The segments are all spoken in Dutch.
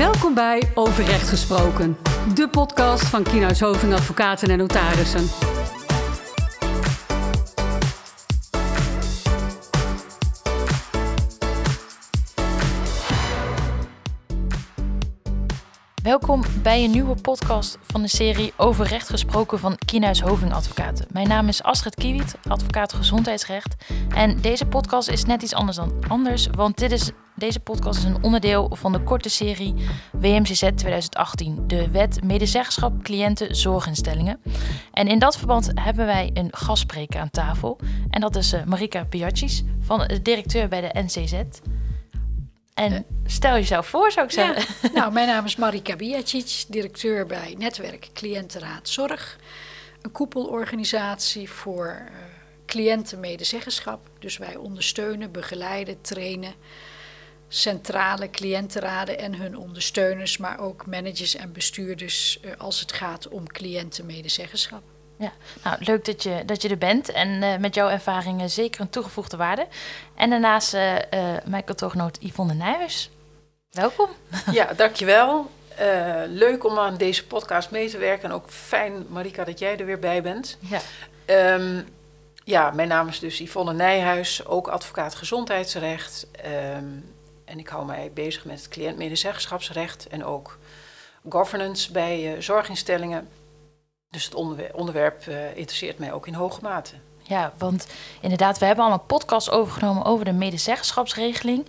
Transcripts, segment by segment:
Welkom bij Overrecht Gesproken, de podcast van Kienhuis Hoving Advocaten en Notarissen. Welkom bij een nieuwe podcast van de serie Over Recht Gesproken van Kienhuis Hoving Advocaten. Mijn naam is Astrid Kiewiet, advocaat gezondheidsrecht. En deze podcast is net iets anders dan anders, want dit is, deze podcast is een onderdeel van de korte serie WMCZ 2018, de Wet Medezeggenschap Cliënten Zorginstellingen. En in dat verband hebben wij een gastspreker aan tafel. En dat is uh, Marika Piacis, van de directeur bij de NCZ. En stel jezelf voor, zou ik zeggen. Ja. Nou, mijn naam is Marika Bijacic, directeur bij Netwerk Cliëntenraad Zorg. Een koepelorganisatie voor uh, cliëntenmedezeggenschap. Dus wij ondersteunen, begeleiden, trainen centrale cliëntenraden en hun ondersteuners, maar ook managers en bestuurders uh, als het gaat om cliëntenmedezeggenschap. Ja, nou, leuk dat je, dat je er bent en uh, met jouw ervaringen zeker een toegevoegde waarde. En daarnaast uh, uh, mijn kantoorgenoot Yvonne Nijhuis. Welkom. Ja, dankjewel. leuk om aan deze podcast mee te werken. En ook fijn, Marika, dat jij er weer bij bent. Ja. Um, ja, mijn naam is dus Yvonne Nijhuis, ook advocaat gezondheidsrecht. Um, en ik hou mij bezig met het cliëntmedezeggenschapsrecht en ook governance bij zorginstellingen. Dus het onderwerp, uh, interesseert mij ook in hoge mate. Ja, want inderdaad, we hebben al een podcast overgenomen over de medezeggenschapsregeling.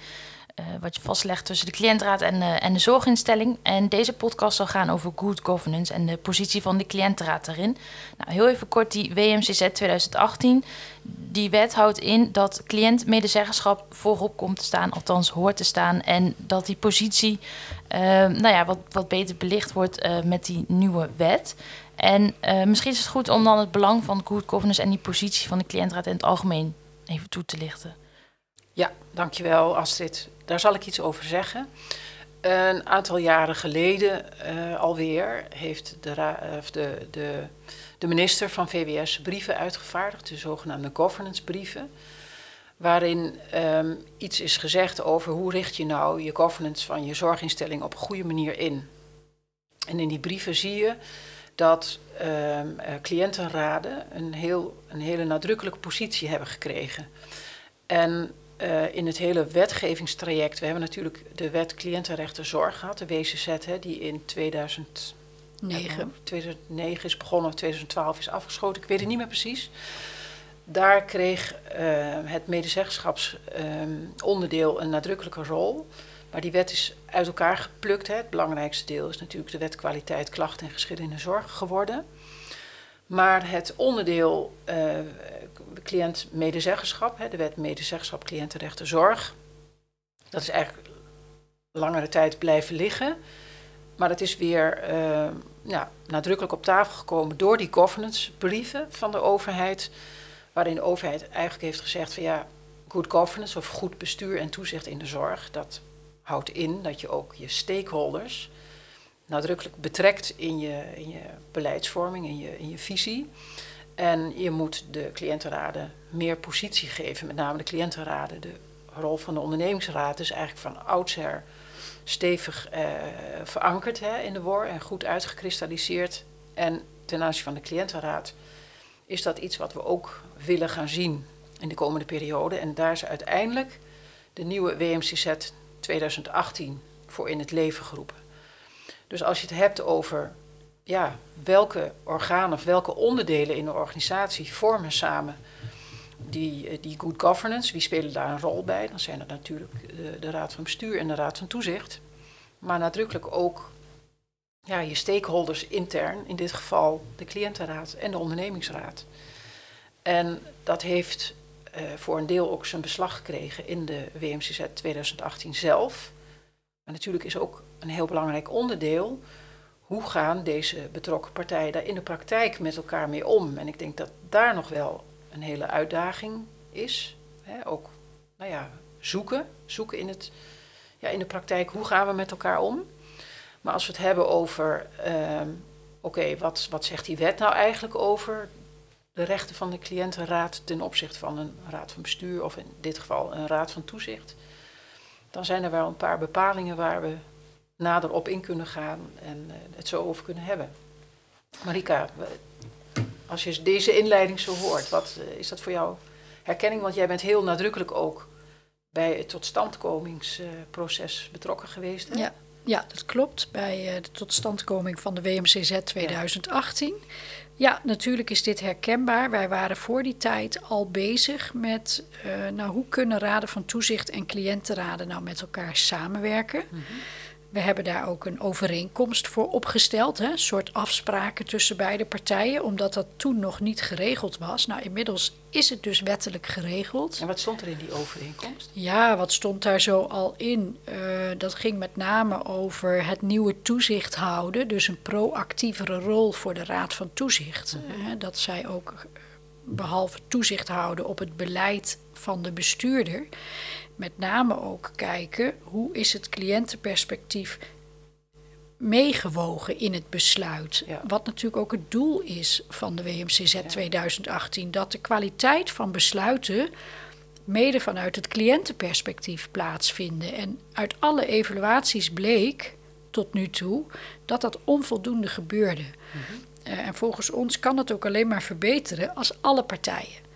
Uh, wat je vastlegt tussen de cliëntraad en, uh, en de zorginstelling. En deze podcast zal gaan over good governance en de positie van de cliëntenraad daarin. Nou, heel even kort, die WMCZ 2018. Die wet houdt in dat cliëntmedezeggenschap voorop komt te staan, althans hoort te staan. En dat die positie nou ja, wat, wat beter belicht wordt met die nieuwe wet. En uh, misschien is het goed om dan het belang van good governance en die positie van de cliëntraad in het algemeen even toe te lichten. Ja, dankjewel Astrid. Daar zal ik iets over zeggen. Een aantal jaren geleden uh, alweer heeft de, de, de, minister van VWS brieven uitgevaardigd, de zogenaamde governance brieven. Waarin um, iets is gezegd over hoe richt je nou je governance van je zorginstelling op een goede manier in. En in die brieven zie je dat uh, cliëntenraden een, heel, een hele nadrukkelijke positie hebben gekregen. En uh, in het hele wetgevingstraject, we hebben natuurlijk de wet cliëntenrechten zorg gehad, de WCZ, hè, die in 2009. 2009 is begonnen, of 2012 is afgeschoten, ik weet het niet meer precies. Daar kreeg uh, het medezeggenschapsonderdeel um, een nadrukkelijke rol. Maar die wet is uit elkaar geplukt. Hè. Het belangrijkste deel is natuurlijk de wet kwaliteit, klachten en geschillen in de zorg geworden. Maar het onderdeel uh, cliënt medezeggenschap, hè, de wet medezeggenschap cliëntenrechten zorg, dat is eigenlijk langere tijd blijven liggen. Maar het is weer ja, nadrukkelijk op tafel gekomen door die governance brieven van de overheid. Waarin de overheid eigenlijk heeft gezegd van ja, good governance of goed bestuur en toezicht in de zorg, dat houdt in dat je ook je stakeholders nadrukkelijk betrekt in je, in je beleidsvorming, in je, in je visie. En je moet de cliëntenraden meer positie geven, met name de cliëntenraden. De rol van de ondernemingsraad is eigenlijk van oudsher stevig eh, verankerd hè, in de WOR en goed uitgekristalliseerd. En ten aanzien van de cliëntenraad is dat iets wat we ook willen gaan zien in de komende periode. En daar is uiteindelijk de nieuwe WMCZ 2018 voor in het leven geroepen. Dus als je het hebt over ja, welke organen of welke onderdelen in de organisatie vormen samen die, eh, die good governance, wie spelen daar een rol bij? Dan zijn er natuurlijk de, de Raad van Bestuur en de Raad van Toezicht. Maar nadrukkelijk ook ja, je stakeholders intern, in dit geval de cliëntenraad en de ondernemingsraad. En dat heeft uh, voor een deel ook zijn beslag gekregen in de WMCZ 2018 zelf. Maar natuurlijk is ook een heel belangrijk onderdeel hoe gaan deze betrokken partijen daar in de praktijk met elkaar mee om. En ik denk dat daar nog wel een hele uitdaging is. Hè? Ook nou ja, zoeken, zoeken in, het, ja, in de praktijk hoe gaan we met elkaar om. Maar als we het hebben over, uh, oké, wat, wat zegt die wet nou eigenlijk over de rechten van de cliëntenraad ten opzichte van een raad van bestuur of in dit geval een raad van toezicht, dan zijn er wel een paar bepalingen waar we nader op in kunnen gaan en eh, het zo over kunnen hebben. Marika, als je deze inleiding zo hoort, wat eh, is dat voor jou herkenning? Want jij bent heel nadrukkelijk ook bij het totstandkomingsproces betrokken geweest. Ja, ja, dat klopt. Bij eh, de totstandkoming van de WMCZ 2018. Ja. natuurlijk is dit herkenbaar. Wij waren voor die tijd al bezig met eh, nou, hoe kunnen raden van toezicht en cliëntenraden nou met elkaar samenwerken. We hebben daar ook een overeenkomst voor opgesteld, hè, een soort afspraken tussen beide partijen, omdat dat toen nog niet geregeld was. Nou, inmiddels is het dus wettelijk geregeld. En wat stond er in die overeenkomst? Ja, wat stond daar zo al in? Eh, dat ging met name over het nieuwe toezicht houden. Dus een proactievere rol voor de Raad van Toezicht. Eh, dat zij ook, behalve toezicht houden op het beleid van de bestuurder, met name ook kijken hoe is het cliëntenperspectief meegewogen in het besluit. Ja. Wat natuurlijk ook het doel is van de WMCZ 2018, dat de kwaliteit van besluiten mede vanuit het cliëntenperspectief plaatsvinden. En uit alle evaluaties bleek tot nu toe dat dat onvoldoende gebeurde. Eh, en volgens ons kan het ook alleen maar verbeteren als alle partijen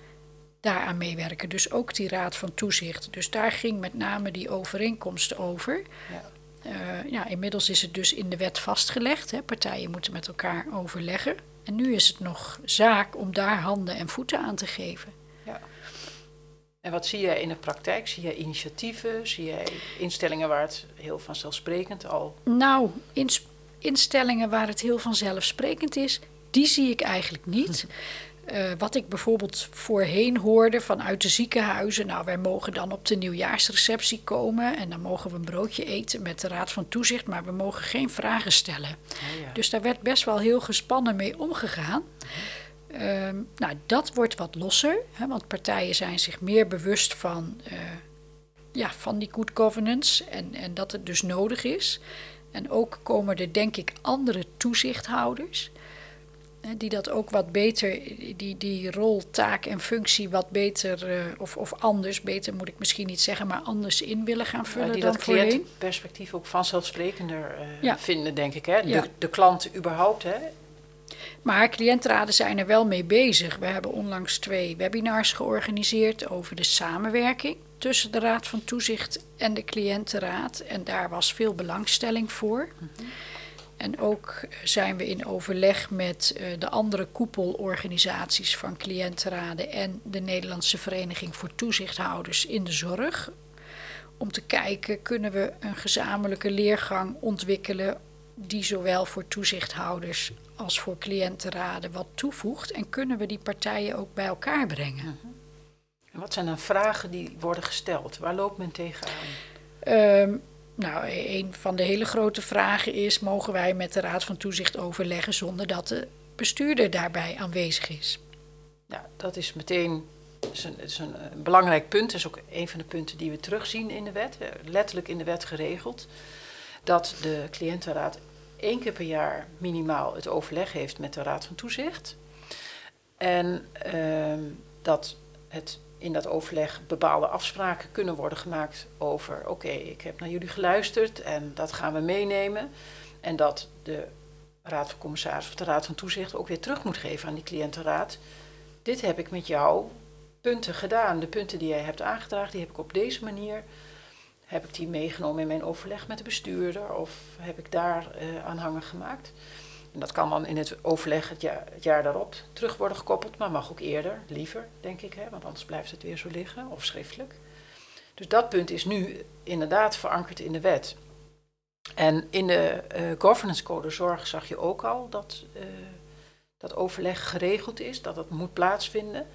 daaraan meewerken. Dus ook die Raad van Toezicht. Dus daar ging met name die overeenkomst over. Ja. Eh, ja, inmiddels is het dus in de wet vastgelegd. Hè. Partijen moeten met elkaar overleggen. En nu is het nog zaak om daar handen en voeten aan te geven. En wat zie jij in de praktijk? Zie jij initiatieven? Zie jij instellingen waar het heel vanzelfsprekend al... Nou, instellingen waar het heel vanzelfsprekend is, die zie ik eigenlijk niet. Eh, wat ik bijvoorbeeld voorheen hoorde vanuit de ziekenhuizen. Nou, wij mogen dan op de nieuwjaarsreceptie komen en dan mogen we een broodje eten met de Raad van Toezicht, maar we mogen geen vragen stellen. Oh ja. Dus daar werd best wel heel gespannen mee omgegaan. Ehm, nou, dat wordt wat losser, hè, want partijen zijn zich meer bewust van, eh, ja, van die good governance en, en dat het dus nodig is. En ook komen er, denk ik, andere toezichthouders. Die dat ook wat beter, die, die rol, taak en functie wat beter, eh, of, of anders, beter moet ik misschien niet zeggen, maar anders in willen gaan vullen Ja, die dan dat voorheen. cliëntenperspectief ook vanzelfsprekender eh, Ja. vinden, denk ik. Hè? De, Ja. de klant überhaupt, hè? Maar cliëntenraden zijn er wel mee bezig. We hebben onlangs twee webinars georganiseerd over de samenwerking tussen de Raad van Toezicht en de cliëntenraad. En daar was veel belangstelling voor. En ook zijn we in overleg met eh, de andere koepelorganisaties van cliëntenraden en de Nederlandse Vereniging voor Toezichthouders in de Zorg. Om te kijken, kunnen we een gezamenlijke leergang ontwikkelen die zowel voor toezichthouders als voor cliëntenraden wat toevoegt. En kunnen we die partijen ook bij elkaar brengen? En wat zijn dan vragen die worden gesteld? Waar loopt men tegenaan? Ehm, nou, een van de hele grote vragen is: mogen wij met de Raad van Toezicht overleggen zonder dat de bestuurder daarbij aanwezig is? Ja, dat is meteen is een, is een, eh, belangrijk punt. Dat is ook een van de punten die we terugzien in de wet. eh, Letterlijk in de wet geregeld. Dat de cliëntenraad één keer per jaar minimaal het overleg heeft met de Raad van Toezicht. En ehm, dat het in dat overleg bepaalde afspraken kunnen worden gemaakt over... oké, ik heb naar jullie geluisterd en dat gaan we meenemen. En dat de Raad van Commissaris of de Raad van Toezicht ook weer terug moet geven aan die cliëntenraad dit heb ik met jou punten gedaan. De punten die jij hebt aangedragen, die heb ik op deze manier, heb ik die meegenomen in mijn overleg met de bestuurder of heb ik daar eh aanhangen gemaakt. En dat kan dan in het overleg het jaar, het jaar daarop terug worden gekoppeld, maar mag ook eerder, liever, denk ik, hè, want anders blijft het weer zo liggen of schriftelijk. Dus dat punt is nu inderdaad verankerd in de wet. En in de eh, governance code zorg zag je ook al dat eh, dat overleg geregeld is, dat het moet plaatsvinden.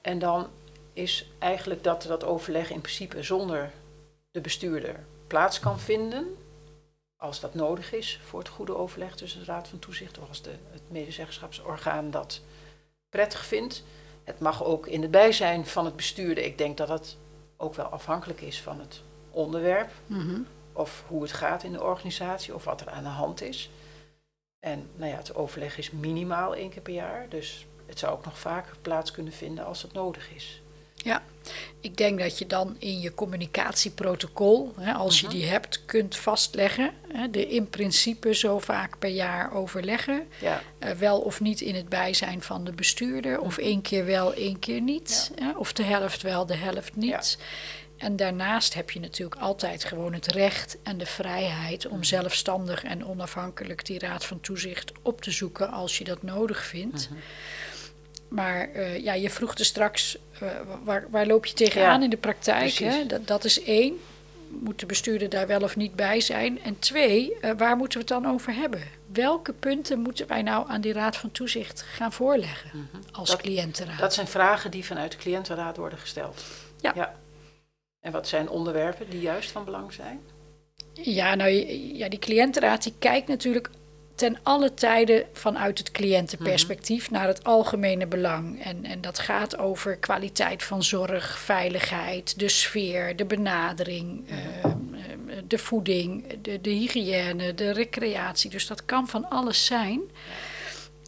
En dan is eigenlijk dat dat overleg in principe zonder de bestuurder plaats kan vinden, als dat nodig is voor het goede overleg tussen de Raad van Toezicht of als de, het medezeggenschapsorgaan dat prettig vindt. Het mag ook in het bijzijn van het bestuurder. Ik denk dat dat ook wel afhankelijk is van het onderwerp of hoe het gaat in de organisatie of wat er aan de hand is. En nou ja, het overleg is minimaal één keer per jaar, dus het zou ook nog vaker plaats kunnen vinden als het nodig is. Ja, ik denk dat je dan in je communicatieprotocol, hè, als je Mhm. die hebt, kunt vastleggen. Hè, de in principe zo vaak per jaar overleggen. Ja, eh, wel of niet in het bijzijn van de bestuurder. Of één keer wel, één keer niet. hè, of de helft wel, de helft niet. En daarnaast heb je natuurlijk altijd gewoon het recht en de vrijheid om zelfstandig en onafhankelijk die raad van toezicht op te zoeken als je dat nodig vindt. Maar eh, ja, je vroeg er straks, eh, waar, waar loop je tegenaan Ja, in de praktijk? Hè? Dat, dat is één. Moet de bestuurder daar wel of niet bij zijn? En twee, eh, waar moeten we het dan over hebben? Welke punten moeten wij nou aan die raad van toezicht gaan voorleggen als Dat- cliëntenraad? dat zijn vragen die vanuit de cliëntenraad worden gesteld. Ja. En wat zijn onderwerpen die juist van belang zijn? Ja, nou, ja, die cliëntenraad die kijkt natuurlijk ten alle tijden vanuit het cliëntenperspectief naar het algemene belang. En, en dat gaat over kwaliteit van zorg, veiligheid, de sfeer, de benadering, eh, eh, de voeding, de, de hygiëne, de recreatie. Dus dat kan van alles zijn.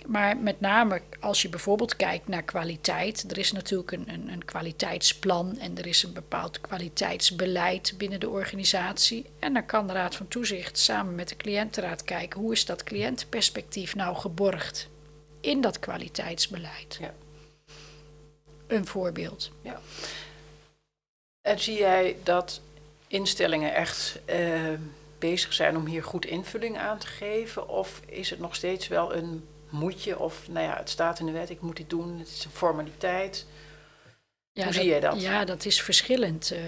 Maar met name als je bijvoorbeeld kijkt naar kwaliteit. Er is natuurlijk een, een, een kwaliteitsplan en er is een bepaald kwaliteitsbeleid binnen de organisatie. En dan kan de Raad van Toezicht samen met de cliëntenraad kijken hoe is dat cliëntenperspectief nou geborgd in dat kwaliteitsbeleid. Ja. Een voorbeeld. En zie jij dat instellingen echt eh, bezig zijn om hier goed invulling aan te geven? Of is het nog steeds wel een moetje? Of nou ja, het staat in de wet, ik moet dit doen, het is een formaliteit. Ja, Hoe zie jij dat? Ja, dat is verschillend. Eh,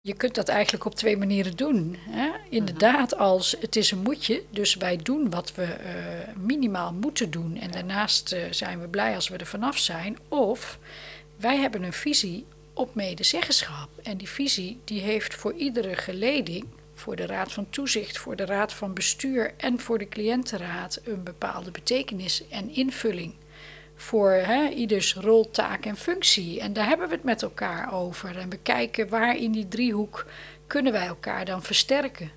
je kunt dat eigenlijk op twee manieren doen. Hè? Inderdaad, als het is een moetje, dus wij doen wat we eh, minimaal moeten doen. En daarnaast eh, zijn we blij als we er vanaf zijn. Of wij hebben een visie op medezeggenschap. En die visie die heeft voor iedere geleding, voor de Raad van Toezicht, voor de Raad van Bestuur en voor de cliëntenraad een bepaalde betekenis en invulling voor hè, ieders rol, taak en functie. En daar hebben we het met elkaar over. En we kijken waar in die driehoek kunnen wij elkaar dan versterken.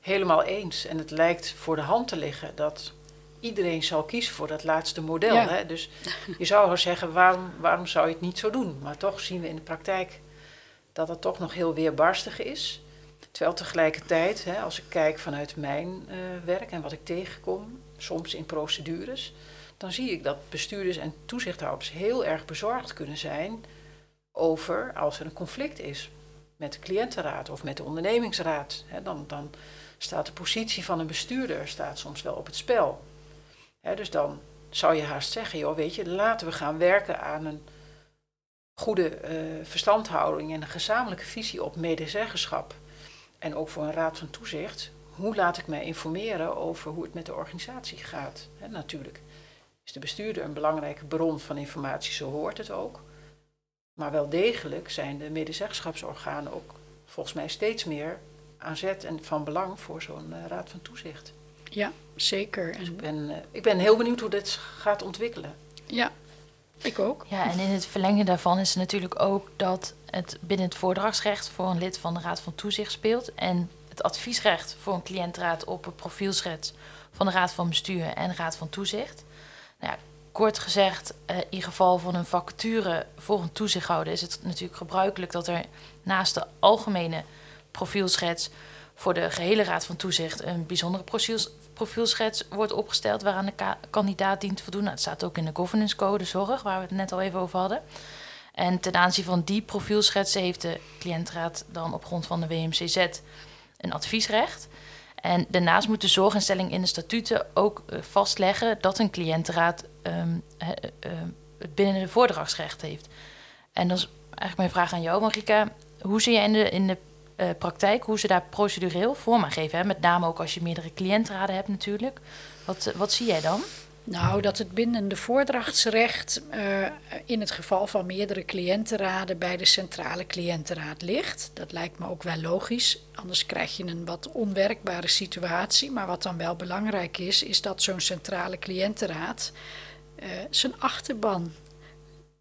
Helemaal eens. En het lijkt voor de hand te liggen dat iedereen zal kiezen voor dat laatste model. Ja. Hè? Dus je zou zeggen, waarom, waarom zou je het niet zo doen? Maar toch zien we in de praktijk dat het toch nog heel weerbarstig is. Terwijl tegelijkertijd, hè, als ik kijk vanuit mijn eh, werk en wat ik tegenkom, soms in procedures, dan zie ik dat bestuurders en toezichthouders heel erg bezorgd kunnen zijn over als er een conflict is met de cliëntenraad of met de ondernemingsraad. Hè, dan, dan staat de positie van een bestuurder staat soms wel op het spel. Hè, dus dan zou je haast zeggen, joh, weet je, laten we gaan werken aan een goede eh, verstandhouding en een gezamenlijke visie op medezeggenschap. En ook voor een raad van toezicht. Hoe laat ik mij informeren over hoe het met de organisatie gaat? Natuurlijk is de bestuurder een belangrijke bron van informatie, zo hoort het ook. Maar wel degelijk zijn de medezeggenschapsorganen ook volgens mij steeds meer aan zet en van belang voor zo'n eh, raad van toezicht. Ja, zeker. Dus ik En, ben, eh, ik ben heel benieuwd hoe dit gaat ontwikkelen. ja, ik ook. Ja, en in het verlengen daarvan is natuurlijk ook dat het binnen het voordragsrecht voor een lid van de Raad van Toezicht speelt. En het adviesrecht voor een cliëntraad op een profielschets van de Raad van Bestuur en Raad van Toezicht. Nou ja, kort gezegd, eh, in geval van een vacature voor een toezichthouder is het natuurlijk gebruikelijk dat er naast de algemene profielschets voor de gehele Raad van Toezicht een bijzondere profiels- profielschets wordt opgesteld waaraan de ka- kandidaat dient te voldoen. Nou, het staat ook in de governance code zorg, waar we het net al even over hadden. En ten aanzien van die profielschetsen heeft de cliëntraad dan op grond van de WMCZ een adviesrecht. En daarnaast moet de zorginstelling in de statuten ook eh, vastleggen dat een cliëntenraad ehm, he- eh, het binnen de voordragsrecht heeft. En dat is eigenlijk mijn vraag aan jou, Marika. Hoe zie jij in de, in de eh, praktijk, hoe ze daar procedureel vorm aan geven? Hè? Met name ook als je meerdere cliëntraden hebt natuurlijk. Wat, eh, wat zie jij dan? Nou, dat het bindende voordrachtsrecht eh, in het geval van meerdere cliëntenraden bij de centrale cliëntenraad ligt. Dat lijkt me ook wel logisch. Anders krijg je een wat onwerkbare situatie. Maar wat dan wel belangrijk is, is dat zo'n centrale cliëntenraad zijn achterban,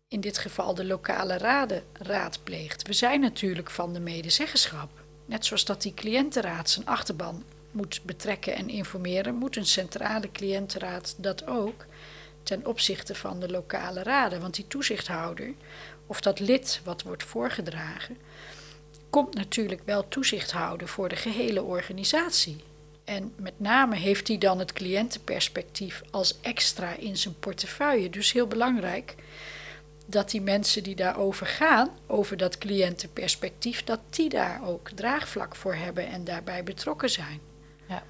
in dit geval de lokale raden, raadpleegt. We zijn natuurlijk van de medezeggenschap. Net zoals dat die cliëntenraad zijn achterban moet betrekken en informeren, moet een centrale cliëntenraad dat ook. ten opzichte van de lokale raden. Want die toezichthouder, of dat lid wat wordt voorgedragen, komt natuurlijk wel toezicht houden voor de gehele organisatie. En met name heeft hij dan het cliëntenperspectief als extra in zijn portefeuille. Dus heel belangrijk dat die mensen die daarover gaan, over dat cliëntenperspectief, dat die daar ook draagvlak voor hebben en daarbij betrokken zijn. Ja,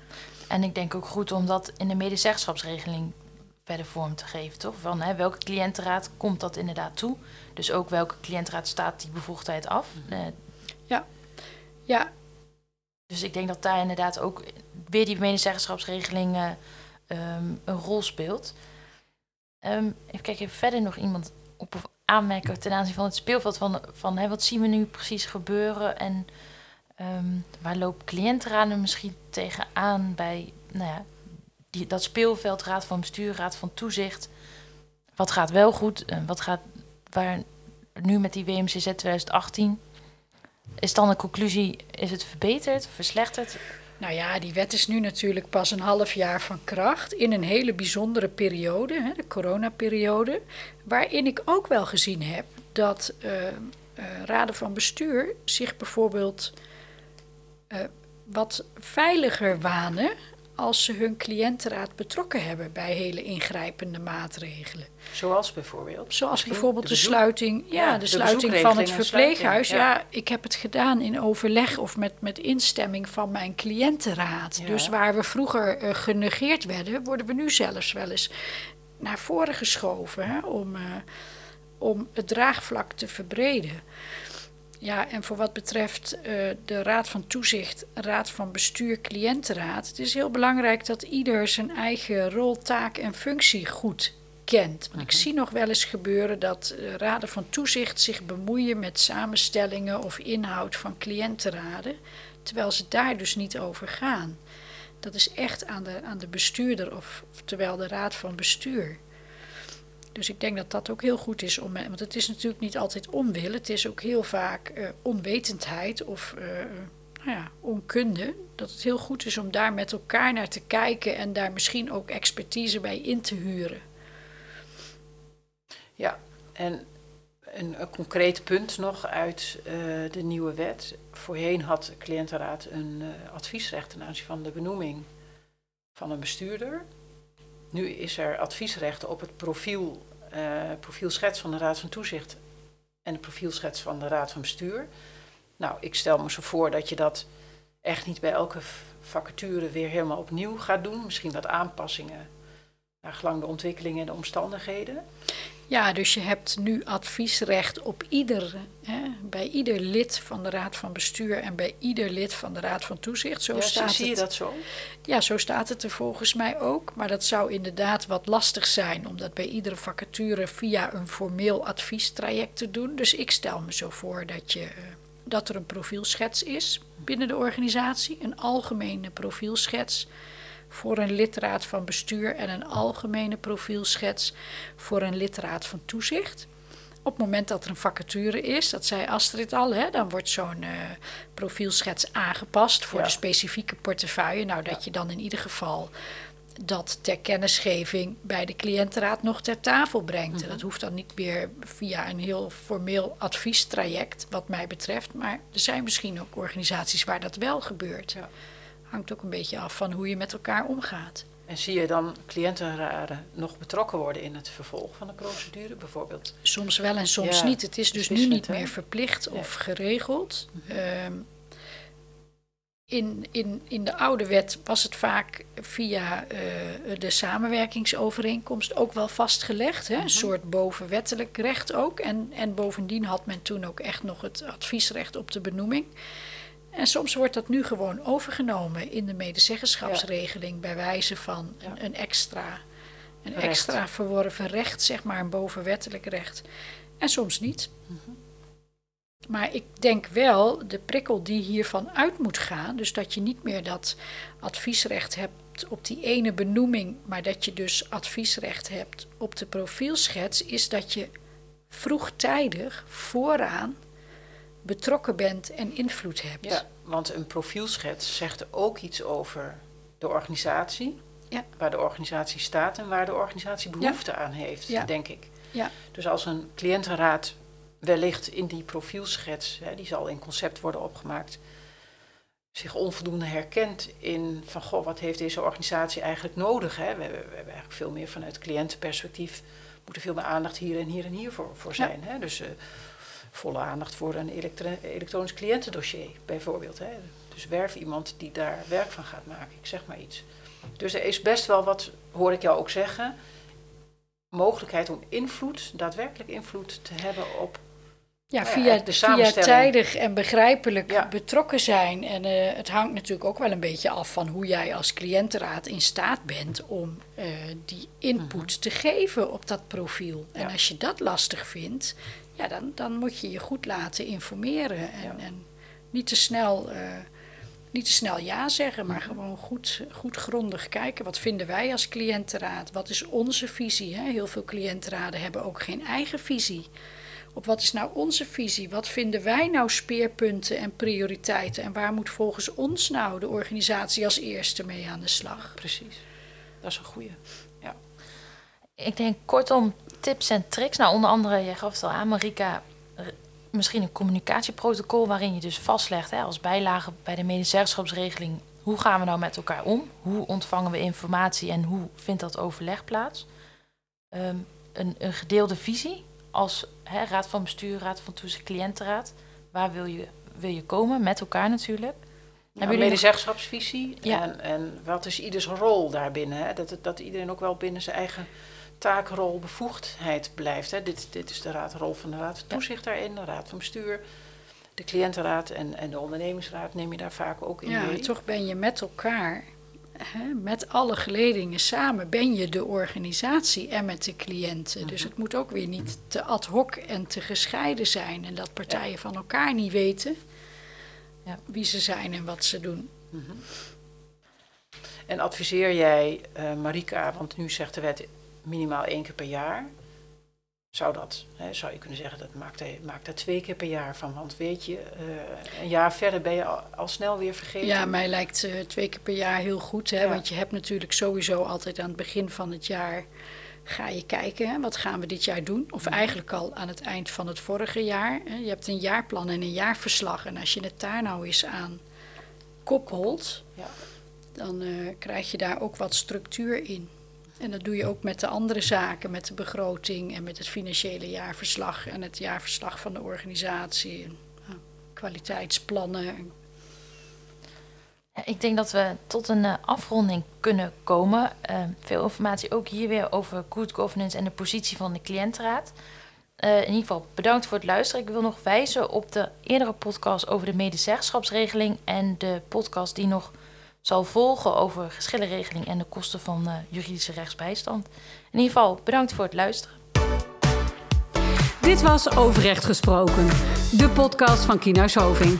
en ik denk ook goed om dat in de medezeggenschapsregeling verder vorm te geven, toch? Van hè, welke cliëntenraad komt dat inderdaad toe? Dus ook welke cliëntenraad staat die bevoegdheid af? Uh, ja. ja. Dus ik denk dat daar inderdaad ook weer die medezeggenschapsregeling uh, um, een rol speelt. Um, even kijken, verder nog iemand op of aanmerken ten aanzien van het speelveld van, van hè, wat zien we nu precies gebeuren en um, waar lopen cliëntenraden misschien tegenaan bij nou ja, die, dat speelveld, raad van bestuur, raad van toezicht. Wat gaat wel goed en wat gaat waar nu met die WMCZ 2018 is dan de conclusie, is het verbeterd, verslechterd? Nou ja, die wet is nu natuurlijk pas een half jaar van kracht in een hele bijzondere periode, hè, de coronaperiode, waarin ik ook wel gezien heb dat uh, uh, raden van bestuur zich bijvoorbeeld uh, wat veiliger wanen als ze hun cliëntenraad betrokken hebben bij hele ingrijpende maatregelen. Zoals bijvoorbeeld? Zoals bijvoorbeeld de, sluiting, ja, de, sluiting van het verpleeghuis. Ja. ik heb het gedaan in overleg of met, met instemming van mijn cliëntenraad. Dus waar we vroeger uh, genegeerd werden, worden we nu zelfs wel eens naar voren geschoven hè, om, uh, om het draagvlak te verbreden. Ja, en voor wat betreft uh, de Raad van Toezicht, Raad van Bestuur, Cliëntenraad. Het is heel belangrijk dat ieder zijn eigen rol, taak en functie goed kent. Ik zie nog wel eens gebeuren dat uh, raden van toezicht zich bemoeien met samenstellingen of inhoud van cliëntenraden, terwijl ze daar dus niet over gaan. Dat is echt aan de, aan de bestuurder of terwijl de raad van bestuur. Dus ik denk dat dat ook heel goed is om. Want het is natuurlijk niet altijd onwil, het is ook heel vaak uh, onwetendheid of uh, nou ja, onkunde. Dat het heel goed is om daar met elkaar naar te kijken en daar misschien ook expertise bij in te huren. Ja, en een, een concreet punt nog uit uh, de nieuwe wet. Voorheen had de cliëntenraad een adviesrecht ten aanzien van de benoeming van een bestuurder. Nu is er adviesrecht op het profiel, uh, profielschets van de Raad van Toezicht en de profielschets van de Raad van Bestuur. Nou, ik stel me zo voor dat je dat echt niet bij elke vacature weer helemaal opnieuw gaat doen. Misschien wat aanpassingen naar gelang de ontwikkelingen en de omstandigheden. Ja, dus je hebt nu adviesrecht op ieder, hè, bij ieder lid van de Raad van Bestuur en bij ieder lid van de Raad van Toezicht. Zo ja, staat zie je dat zo? Ja, zo staat het er volgens mij ook. Maar dat zou inderdaad wat lastig zijn om dat bij iedere vacature via een formeel adviestraject te doen. Dus ik stel me zo voor dat, je, dat er een profielschets is binnen de organisatie, een algemene profielschets voor een lidraad van bestuur en een algemene profielschets voor een lidraad van toezicht. Op het moment dat er een vacature is, dat zei Astrid al, hè, dan wordt zo'n uh, profielschets aangepast voor de specifieke portefeuille. Nou, dat je dan in ieder geval dat ter kennisgeving bij de cliëntenraad nog ter tafel brengt. Mm Dat hoeft dan niet meer via een heel formeel adviestraject, wat mij betreft. Maar er zijn misschien ook organisaties waar dat wel gebeurt. Ja hangt ook een beetje af van hoe je met elkaar omgaat. En zie je dan cliëntenraden nog betrokken worden in het vervolg van de procedure bijvoorbeeld? Soms wel en soms niet. Het is dus nu niet meer verplicht of geregeld. Mm in, in, in de oude wet was het vaak via uh, de samenwerkingsovereenkomst ook wel vastgelegd. Hè? Een mhm. soort bovenwettelijk recht ook. En, en bovendien had men toen ook echt nog het adviesrecht op de benoeming. En soms wordt dat nu gewoon overgenomen in de medezeggenschapsregeling bij wijze van een, een extra, een extra verworven recht, zeg maar, een bovenwettelijk recht. En soms niet. Mhm. Maar ik denk wel, de prikkel die hiervan uit moet gaan, dus dat je niet meer dat adviesrecht hebt op die ene benoeming, maar dat je dus adviesrecht hebt op de profielschets, is dat je vroegtijdig vooraan betrokken bent en invloed hebt. Ja, want een profielschets zegt ook iets over de organisatie, Ja. waar de organisatie staat en waar de organisatie behoefte aan heeft, Ja. denk ik. Ja. Dus als een cliëntenraad wellicht in die profielschets, hè, die zal in concept worden opgemaakt, zich onvoldoende herkent in van goh, wat heeft deze organisatie eigenlijk nodig? Hè? We, hebben, we hebben eigenlijk veel meer vanuit cliëntenperspectief moeten veel meer aandacht hier en hier en hier voor, voor zijn. Hè? Dus eh, volle aandacht voor een elektro- elektronisch cliëntendossier bijvoorbeeld. Hè? Dus werf iemand die daar werk van gaat maken, ik zeg maar iets. Dus er is best wel wat, hoor ik jou ook zeggen, mogelijkheid om invloed, daadwerkelijk invloed te hebben op Ja, Nou ja, via, de via tijdig en begrijpelijk Ja. betrokken zijn. En eh, het hangt natuurlijk ook wel een beetje af van hoe jij als cliëntenraad in staat bent om eh, die input te geven op dat profiel. En Mhm. Als je dat lastig vindt, ja, dan, dan moet je je goed laten informeren. En, Ja. en niet, te snel, eh, niet te snel ja zeggen, maar Mhm. gewoon goed, goed grondig kijken. Wat vinden wij als cliëntenraad? Wat is onze visie? Hè? Heel veel cliëntenraden hebben ook geen eigen visie op wat is nou onze visie? Wat vinden wij nou speerpunten en prioriteiten? En waar moet volgens ons nou de organisatie als eerste mee aan de slag? Precies. Dat is een goede. Ik denk kortom tips en tricks. Nou, onder andere, jij gaf het al aan, Marika, misschien een communicatieprotocol waarin je dus vastlegt hè, als bijlage bij de medezeggenschapsregeling. Hoe gaan we nou met elkaar om? Hoe ontvangen we informatie en hoe vindt dat overleg plaats? Ehm, een, een gedeelde visie als hè, raad van bestuur, raad van toezicht, cliëntenraad. Waar wil je, wil je komen? Met elkaar natuurlijk. Nog- medezeggenschapsvisie Ja. en, en wat is ieders rol daarbinnen? Hè? Dat, dat iedereen ook wel binnen zijn eigen taakrol, bevoegdheid blijft. Hè? Dit, dit is de raad, rol van de raad van toezicht daarin, de raad van bestuur, de cliëntenraad en, en de ondernemingsraad neem je daar vaak ook in Ja, mee. toch ben je met elkaar, hè, met alle geledingen samen, ben je de organisatie en met de cliënten. Dus het moet ook weer niet te ad hoc en te gescheiden zijn. En dat partijen van elkaar niet weten Ja. wie ze zijn en wat ze doen. En adviseer jij eh, Marika, want nu zegt de wet minimaal één keer per jaar. Zou dat, hè, zou je kunnen zeggen, dat maakt hij, maakt er twee keer per jaar van. Want weet je, eh, een jaar verder ben je al, al snel weer vergeten. Ja, mij lijkt eh, twee keer per jaar heel goed. Hè? Ja. Want je hebt natuurlijk sowieso altijd aan het begin van het jaar... ga je kijken, hè, wat gaan we dit jaar doen? Of eigenlijk al aan het eind van het vorige jaar. Hè? Je hebt een jaarplan en een jaarverslag. En als je het daar nou eens aan koppelt... Ja. dan eh, krijg je daar ook wat structuur in. En dat doe je ook met de andere zaken, met de begroting... en met het financiële jaarverslag en het jaarverslag van de organisatie... En, kwaliteitsplannen Ik denk dat we tot een eh, afronding kunnen komen. Eh, veel informatie ook hier weer over good governance en de positie van de cliëntenraad. Eh, in ieder geval bedankt voor het luisteren. Ik wil nog wijzen op de eerdere podcast over de medezeggenschapsregeling en de podcast die nog zal volgen over geschillenregeling en de kosten van eh, juridische rechtsbijstand. In ieder geval bedankt voor het luisteren. Dit was Overrecht Gesproken, de podcast van Kienhuis Hoving.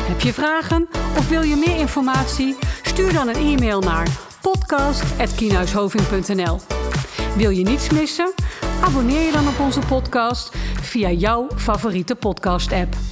Heb je vragen of wil je meer informatie? Stuur dan een e-mail naar podcast.kienhuishoving.nl Wil je niets missen? Abonneer je dan op onze podcast via jouw favoriete podcast-app.